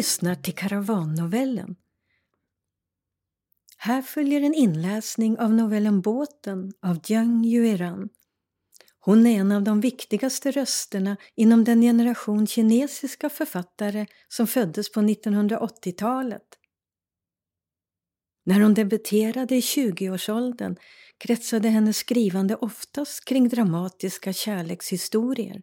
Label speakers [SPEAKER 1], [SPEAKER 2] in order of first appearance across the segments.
[SPEAKER 1] Lyssnar till Karavannovellen. Här följer en inläsning av novellen Båten av Jiang Yueran. Hon är en av de viktigaste rösterna inom den generation kinesiska författare som föddes på 1980-talet. När hon debuterade i 20-årsåldern kretsade hennes skrivande oftast kring dramatiska kärlekshistorier.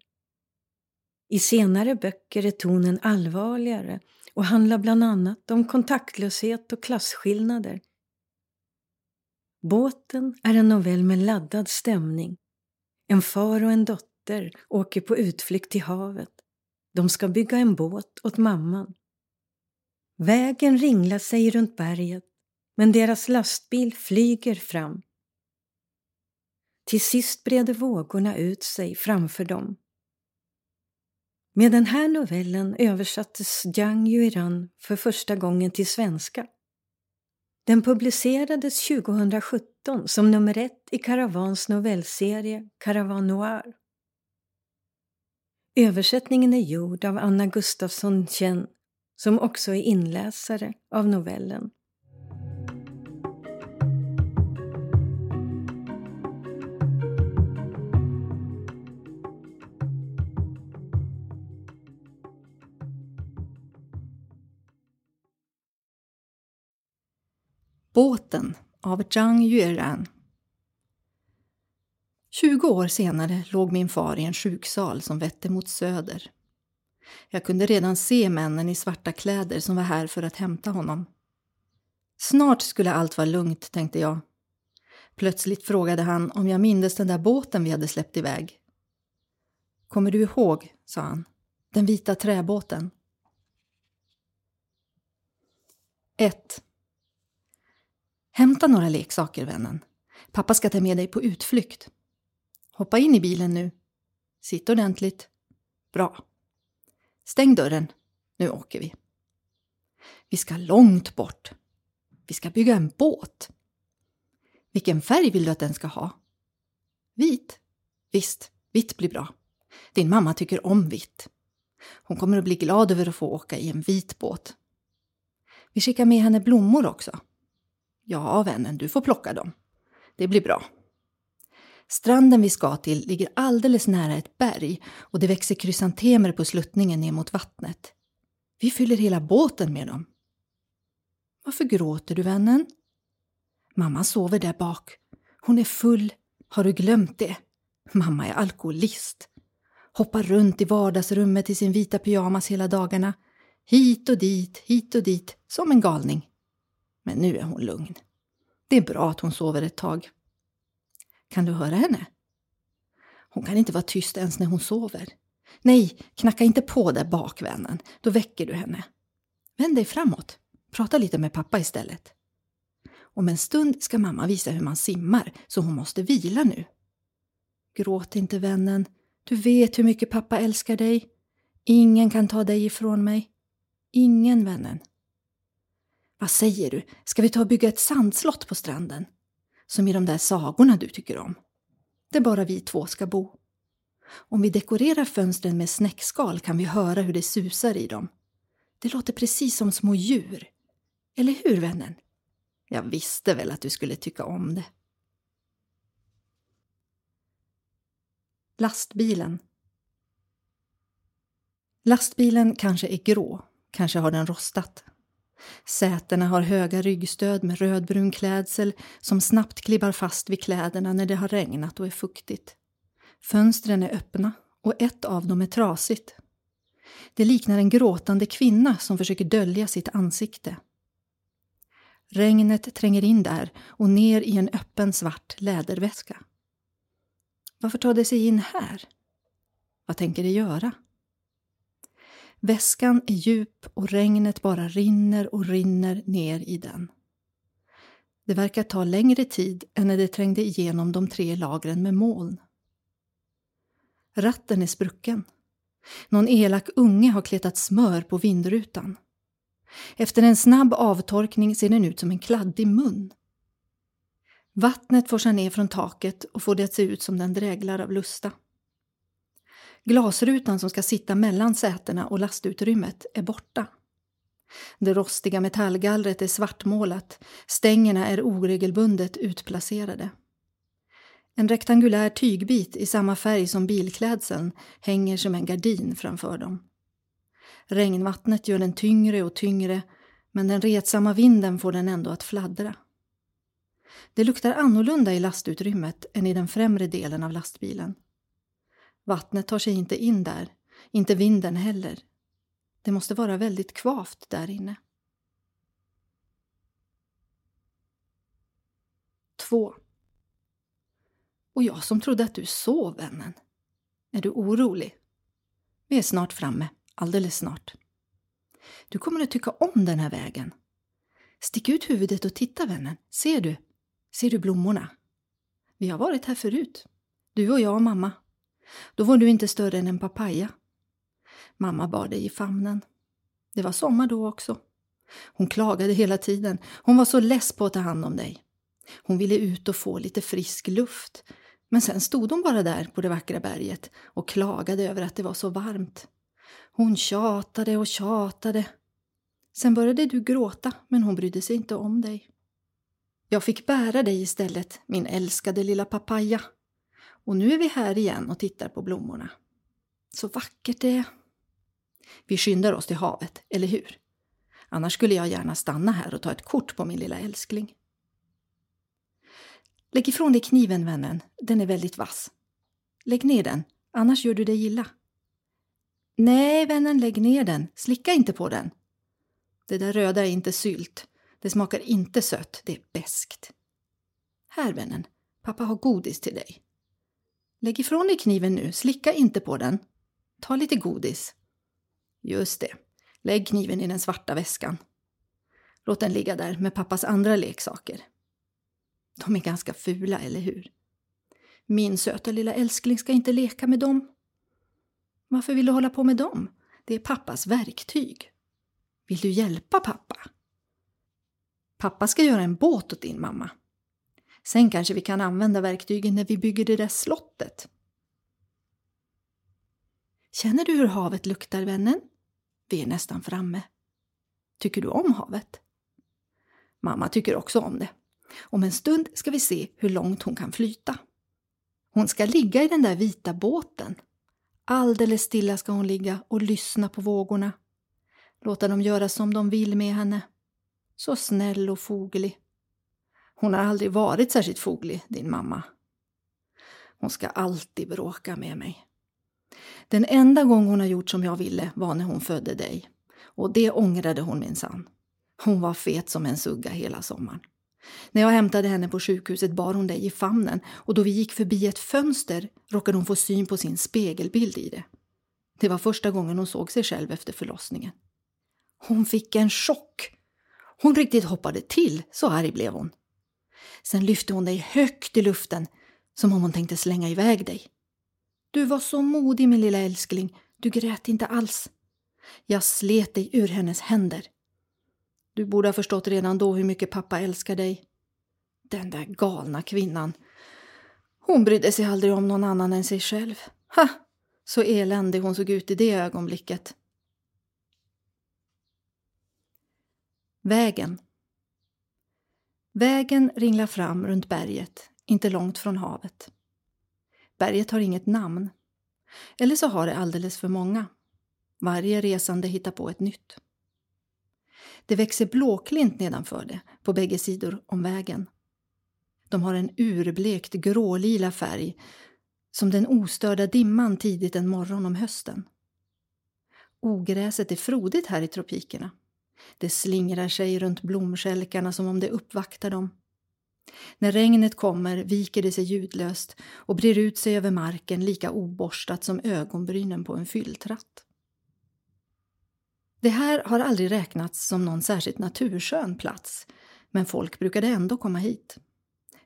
[SPEAKER 1] I senare böcker är tonen allvarligare och handlar bland annat om kontaktlöshet och klasskillnader. Båten är en novell med laddad stämning. En far och en dotter åker på utflykt till havet. De ska bygga en båt åt mamman. Vägen ringlar sig runt berget men deras lastbil flyger fram. Till sist breder vågorna ut sig framför dem. Med den här novellen översattes Jiang Yuiran för första gången till svenska. Den publicerades 2017 som nummer ett i Caravans novellserie Caravan Noir. Översättningen är gjord av Anna Gustafsson Chen som också är inläsare av novellen.
[SPEAKER 2] Båten av Zhang Yueran. 20 år senare låg min far i en sjuksal som vette mot söder. Jag kunde redan se männen i svarta kläder som var här för att hämta honom. Snart skulle allt vara lugnt, tänkte jag. Plötsligt frågade han om jag mindes den där båten vi hade släppt iväg. Kommer du ihåg, sa han, den vita träbåten? 1. Hämta några leksaker, vännen. Pappa ska ta med dig på utflykt. Hoppa in i bilen nu. Sitt ordentligt. Bra. Stäng dörren. Nu åker vi. Vi ska långt bort. Vi ska bygga en båt. Vilken färg vill du att den ska ha? Vit. Visst, vitt blir bra. Din mamma tycker om vitt. Hon kommer att bli glad över att få åka i en vit båt. Vi skickar med henne blommor också. Ja, vännen, du får plocka dem. Det blir bra. Stranden vi ska till ligger alldeles nära ett berg och det växer krysantemer på sluttningen ner mot vattnet. Vi fyller hela båten med dem. Varför gråter du, vännen? Mamma sover där bak. Hon är full. Har du glömt det? Mamma är alkoholist. Hoppar runt i vardagsrummet i sin vita pyjamas hela dagarna. Hit och dit, hit och dit, som en galning. Men nu är hon lugn. Det är bra att hon sover ett tag. Kan du höra henne? Hon kan inte vara tyst ens när hon sover. Nej, knacka inte på där bak, vännen. Då väcker du henne. Vänd dig framåt. Prata lite med pappa istället. Om en stund ska mamma visa hur man simmar, så hon måste vila nu. Gråt inte, vännen. Du vet hur mycket pappa älskar dig. Ingen kan ta dig ifrån mig. Ingen, vännen. Vad säger du, ska vi ta och bygga ett sandslott på stranden? Som i de där sagorna du tycker om. Där bara vi två ska bo. Om vi dekorerar fönstren med snäckskal kan vi höra hur det susar i dem. Det låter precis som små djur. Eller hur, vännen? Jag visste väl att du skulle tycka om det. Lastbilen Lastbilen kanske är grå, kanske har den rostat. Sätena har höga ryggstöd med rödbrun klädsel som snabbt klibbar fast vid kläderna när det har regnat och är fuktigt. Fönstren är öppna och ett av dem är trasigt. Det liknar en gråtande kvinna som försöker dölja sitt ansikte. Regnet tränger in där och ner i en öppen svart läderväska. Varför tar det sig in här? Vad tänker det göra? Väskan är djup och regnet bara rinner och rinner ner i den. Det verkar ta längre tid än när det trängde igenom de tre lagren med moln. Ratten är sprucken. Någon elak unge har kletat smör på vindrutan. Efter en snabb avtorkning ser den ut som en kladdig mun. Vattnet forsar ner från taket och får det att se ut som den dräglar av lusta. Glasrutan som ska sitta mellan sätena och lastutrymmet är borta. Det rostiga metallgallret är svartmålat, stängerna är oregelbundet utplacerade. En rektangulär tygbit i samma färg som bilklädseln hänger som en gardin framför dem. Regnvattnet gör den tyngre och tyngre men den retsamma vinden får den ändå att fladdra. Det luktar annorlunda i lastutrymmet än i den främre delen av lastbilen. Vattnet tar sig inte in där, inte vinden heller. Det måste vara väldigt kvavt där inne. 2. Och jag som trodde att du sov, vännen. Är du orolig? Vi är snart framme, alldeles snart. Du kommer att tycka om den här vägen. Stick ut huvudet och titta, vännen. Ser du? Ser du blommorna? Vi har varit här förut. Du och jag och mamma. Då var du inte större än en papaya. Mamma bar dig i famnen. Det var sommar då också. Hon klagade hela tiden. Hon var så less på att ta hand om dig. Hon ville ut och få lite frisk luft. Men sen stod hon bara där på det vackra berget och klagade över att det var så varmt. Hon tjatade och tjatade. Sen började du gråta, men hon brydde sig inte om dig. Jag fick bära dig istället, min älskade lilla papaya. Och nu är vi här igen och tittar på blommorna. Så vackert det är. Vi skyndar oss till havet, eller hur? Annars skulle jag gärna stanna här och ta ett kort på min lilla älskling. Lägg ifrån dig kniven, vännen. Den är väldigt vass. Lägg ner den, annars gör du dig illa. Nej, vännen, lägg ner den. Slicka inte på den. Det där röda är inte sylt. Det smakar inte sött, det är beskt. Här, vännen. Pappa har godis till dig. Lägg ifrån dig kniven nu, slicka inte på den. Ta lite godis. Just det. Lägg kniven i den svarta väskan. Låt den ligga där med pappas andra leksaker. De är ganska fula, eller hur? Min söta lilla älskling ska inte leka med dem. Varför vill du hålla på med dem? Det är pappas verktyg. Vill du hjälpa pappa? Pappa ska göra en båt åt din mamma. Sen kanske vi kan använda verktygen när vi bygger det där slottet. Känner du hur havet luktar, vännen? Vi är nästan framme. Tycker du om havet? Mamma tycker också om det. Om en stund ska vi se hur långt hon kan flyta. Hon ska ligga i den där vita båten. Alldeles stilla ska hon ligga och lyssna på vågorna. Låta dem göra som de vill med henne. Så snäll och foglig. Hon har aldrig varit särskilt foglig, din mamma. Hon ska alltid bråka med mig. Den enda gång hon har gjort som jag ville var när hon födde dig. Och det ångrade hon minsann. Hon var fet som en sugga hela sommaren. När jag hämtade henne på sjukhuset bar hon dig i famnen och då vi gick förbi ett fönster råkade hon få syn på sin spegelbild i det. Det var första gången hon såg sig själv efter förlossningen. Hon fick en chock. Hon riktigt hoppade till, så arg blev hon. Sen lyfte hon dig högt i luften, som om hon tänkte slänga iväg dig. Du var så modig min lilla älskling, du grät inte alls. Jag slet dig ur hennes händer. Du borde ha förstått redan då hur mycket pappa älskar dig. Den där galna kvinnan. Hon brydde sig aldrig om någon annan än sig själv. Ha! Så eländig hon såg ut i det ögonblicket. Vägen. Vägen ringlar fram runt berget, inte långt från havet. Berget har inget namn. Eller så har det alldeles för många. Varje resande hittar på ett nytt. Det växer blåklint nedanför det, på bägge sidor om vägen. De har en urblekt grålila färg, som den ostörda dimman tidigt en morgon om hösten. Ogräset är frodigt här i tropikerna. Det slingrar sig runt blomskälkarna som om det uppvaktar dem. När regnet kommer viker det sig ljudlöst och brer ut sig över marken lika oborstat som ögonbrynen på en fylltratt. Det här har aldrig räknats som någon särskilt naturskön plats, men folk brukade ändå komma hit.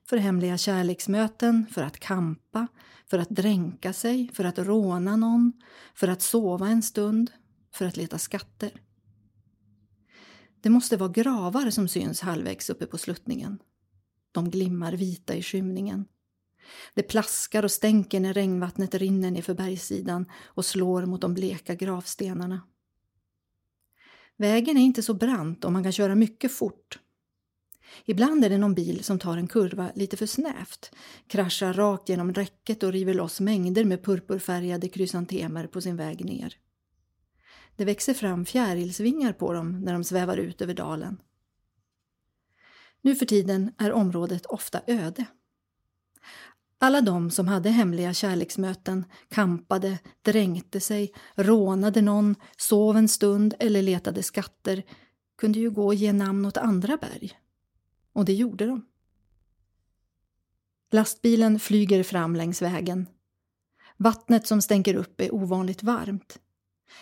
[SPEAKER 2] För hemliga kärleksmöten, för att kampa, för att dränka sig, för att råna någon, för att sova en stund, för att leta skatter. Det måste vara gravar som syns halvvägs uppe på sluttningen. De glimmar vita i skymningen. Det plaskar och stänker när regnvattnet rinner nerför bergssidan och slår mot de bleka gravstenarna. Vägen är inte så brant och man kan köra mycket fort. Ibland är det någon bil som tar en kurva lite för snävt, kraschar rakt genom räcket och river loss mängder med purpurfärgade krysantemer på sin väg ner. Det växer fram fjärilsvingar på dem när de svävar ut över dalen. Nu för tiden är området ofta öde. Alla de som hade hemliga kärleksmöten kampade, dränkte sig, rånade någon, sov en stund eller letade skatter kunde ju gå och ge namn åt andra berg. Och det gjorde de. Lastbilen flyger fram längs vägen. Vattnet som stänker upp är ovanligt varmt.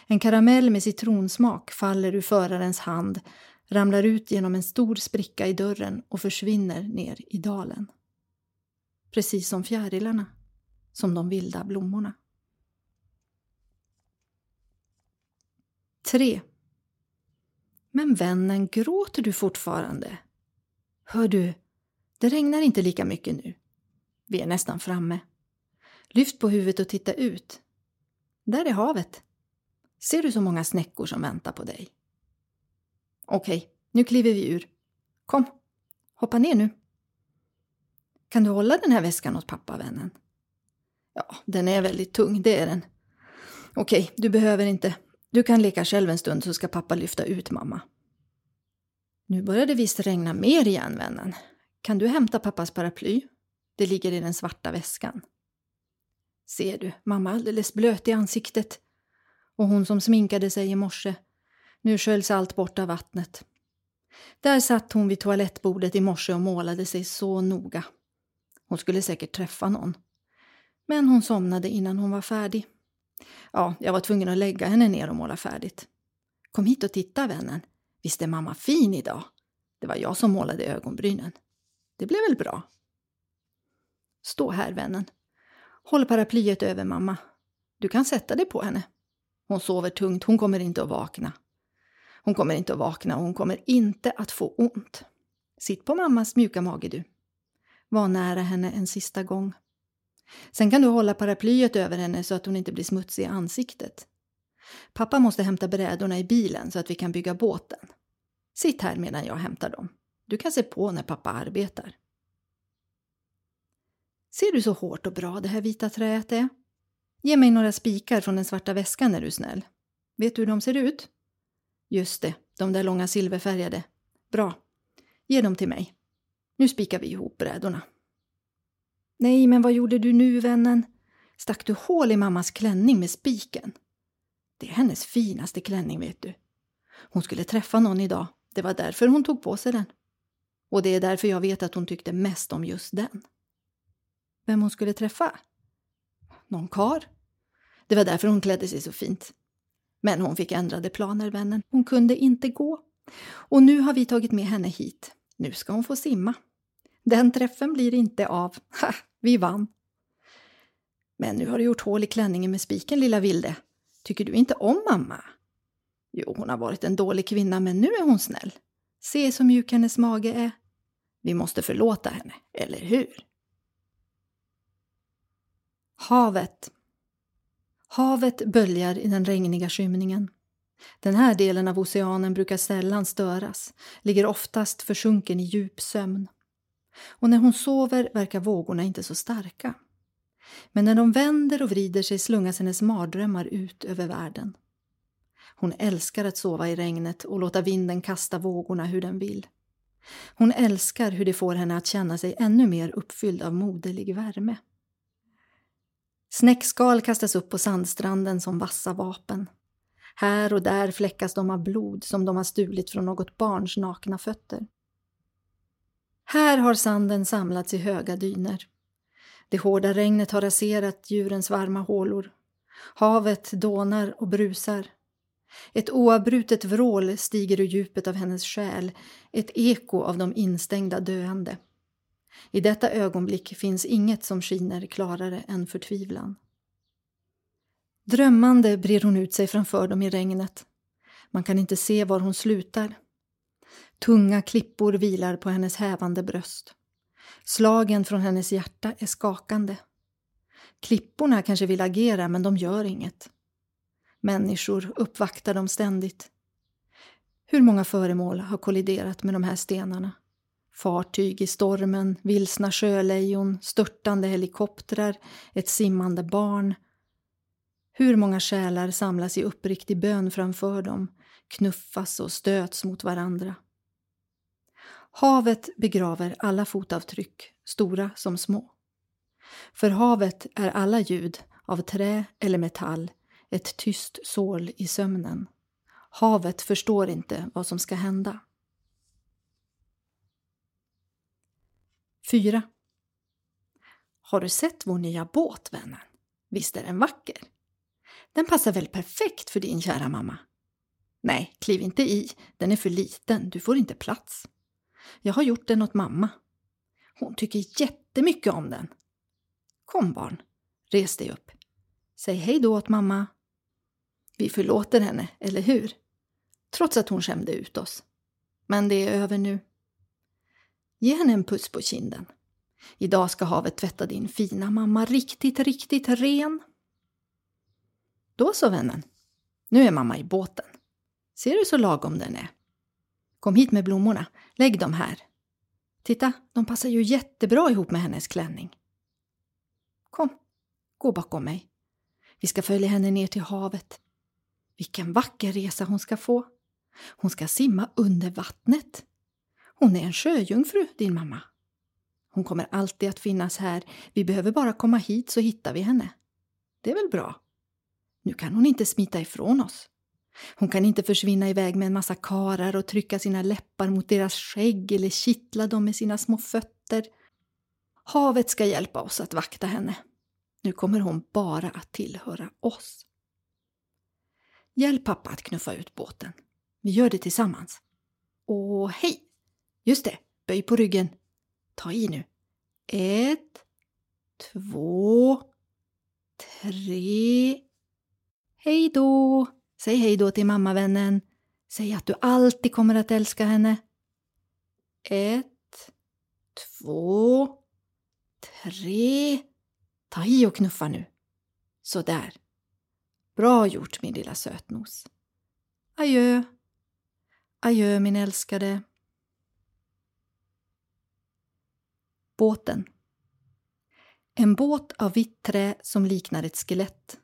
[SPEAKER 2] En karamell med citronsmak faller ur förarens hand, ramlar ut genom en stor spricka i dörren och försvinner ner i dalen. Precis som fjärilarna, som de vilda blommorna. 3. Men vännen, gråter du fortfarande? Hör du, det regnar inte lika mycket nu. Vi är nästan framme. Lyft på huvudet och titta ut. Där är havet. Ser du så många snäckor som väntar på dig? Okej, nu kliver vi ur. Kom, hoppa ner nu. Kan du hålla den här väskan åt pappa, vännen? Ja, den är väldigt tung, det är den. Okej, du behöver inte. Du kan leka själv en stund så ska pappa lyfta ut mamma. Nu börjar det visst regna mer igen, vännen. Kan du hämta pappas paraply? Det ligger i den svarta väskan. Ser du, mamma är alldeles blöt i ansiktet. Och hon som sminkade sig i morse. Nu sköljs allt bort av vattnet. Där satt hon vid toalettbordet i morse och målade sig så noga. Hon skulle säkert träffa någon. Men hon somnade innan hon var färdig. Ja, jag var tvungen att lägga henne ner och måla färdigt. Kom hit och titta, vännen. Visst är mamma fin idag? Det var jag som målade ögonbrynen. Det blev väl bra? Stå här, vännen. Håll paraplyet över mamma. Du kan sätta dig på henne. Hon sover tungt, hon kommer inte att vakna. Hon kommer inte att vakna och hon kommer inte att få ont. Sitt på mammas mjuka mage du. Var nära henne en sista gång. Sen kan du hålla paraplyet över henne så att hon inte blir smutsig i ansiktet. Pappa måste hämta brädorna i bilen så att vi kan bygga båten. Sitt här medan jag hämtar dem. Du kan se på när pappa arbetar. Ser du så hårt och bra det här vita träet är? Ge mig några spikar från den svarta väskan är du snäll. Vet du hur de ser ut? Just det, de där långa silverfärgade. Bra. Ge dem till mig. Nu spikar vi ihop brädorna. Nej, men vad gjorde du nu, vännen? Stack du hål i mammas klänning med spiken? Det är hennes finaste klänning, vet du. Hon skulle träffa någon idag. Det var därför hon tog på sig den. Och det är därför jag vet att hon tyckte mest om just den. Vem hon skulle träffa? Någon kar? Det var därför hon klädde sig så fint. Men hon fick ändrade planer, vännen. Hon kunde inte gå. Och nu har vi tagit med henne hit. Nu ska hon få simma. Den träffen blir inte av. Ha, vi vann. Men nu har du gjort hål i klänningen med spiken, lilla vilde. Tycker du inte om mamma? Jo, hon har varit en dålig kvinna, men nu är hon snäll. Se så mjuk hennes mage är. Vi måste förlåta henne, eller hur? Havet. Havet böljar i den regniga skymningen. Den här delen av oceanen brukar sällan störas, ligger oftast försjunken i djup sömn. Och när hon sover verkar vågorna inte så starka. Men när de vänder och vrider sig slungas hennes mardrömmar ut över världen. Hon älskar att sova i regnet och låta vinden kasta vågorna hur den vill. Hon älskar hur det får henne att känna sig ännu mer uppfylld av moderlig värme. Snäckskal kastas upp på sandstranden som vassa vapen. Här och där fläckas de av blod som de har stulit från något barns nakna fötter. Här har sanden samlats i höga dyner. Det hårda regnet har raserat djurens varma hålor. Havet dånar och brusar. Ett oavbrutet vrål stiger ur djupet av hennes själ, ett eko av de instängda döende. I detta ögonblick finns inget som skiner klarare än förtvivlan. Drömmande brer hon ut sig framför dem i regnet. Man kan inte se var hon slutar. Tunga klippor vilar på hennes hävande bröst. Slagen från hennes hjärta är skakande. Klipporna kanske vill agera, men de gör inget. Människor uppvaktar dem ständigt. Hur många föremål har kolliderat med de här stenarna? Fartyg i stormen, vilsna sjölejon, störtande helikoptrar, ett simmande barn. Hur många själar samlas i uppriktig bön framför dem, knuffas och stöts mot varandra. Havet begraver alla fotavtryck, stora som små. För havet är alla ljud, av trä eller metall, ett tyst sål i sömnen. Havet förstår inte vad som ska hända. 4. Har du sett vår nya båt, vännen? Visst är den vacker? Den passar väl perfekt för din kära mamma? Nej, kliv inte i. Den är för liten. Du får inte plats. Jag har gjort den åt mamma. Hon tycker jättemycket om den. Kom barn, res dig upp. Säg hej då åt mamma. Vi förlåter henne, eller hur? Trots att hon skämde ut oss. Men det är över nu. Ge henne en puss på kinden. Idag ska havet tvätta din fina mamma riktigt, riktigt ren. Då så vännen. Nu är mamma i båten. Ser du så lagom den är? Kom hit med blommorna. Lägg dem här. Titta, de passar ju jättebra ihop med hennes klänning. Kom, gå bakom mig. Vi ska följa henne ner till havet. Vilken vacker resa hon ska få. Hon ska simma under vattnet. Hon är en sjöjungfru, din mamma. Hon kommer alltid att finnas här. Vi behöver bara komma hit så hittar vi henne. Det är väl bra? Nu kan hon inte smita ifrån oss. Hon kan inte försvinna iväg med en massa karar och trycka sina läppar mot deras skägg eller kittla dem med sina små fötter. Havet ska hjälpa oss att vakta henne. Nu kommer hon bara att tillhöra oss. Hjälp pappa att knuffa ut båten. Vi gör det tillsammans. Och hej! Just det, böj på ryggen. Ta i nu. Ett, två, tre. Hej då! Säg hej då till mammavännen. Säg att du alltid kommer att älska henne. Ett, två, tre. Ta i och knuffa nu. Så där. Bra gjort min lilla sötnos. Adjö. Adjö min älskade. Båten. En båt av vitt trä som liknar ett skelett.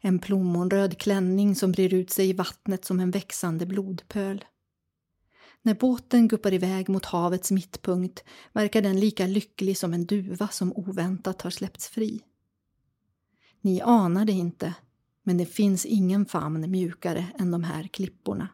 [SPEAKER 2] En plommonröd klänning som brer ut sig i vattnet som en växande blodpöl. När båten guppar iväg mot havets mittpunkt verkar den lika lycklig som en duva som oväntat har släppts fri. Ni anar det inte, men det finns ingen famn mjukare än de här klipporna.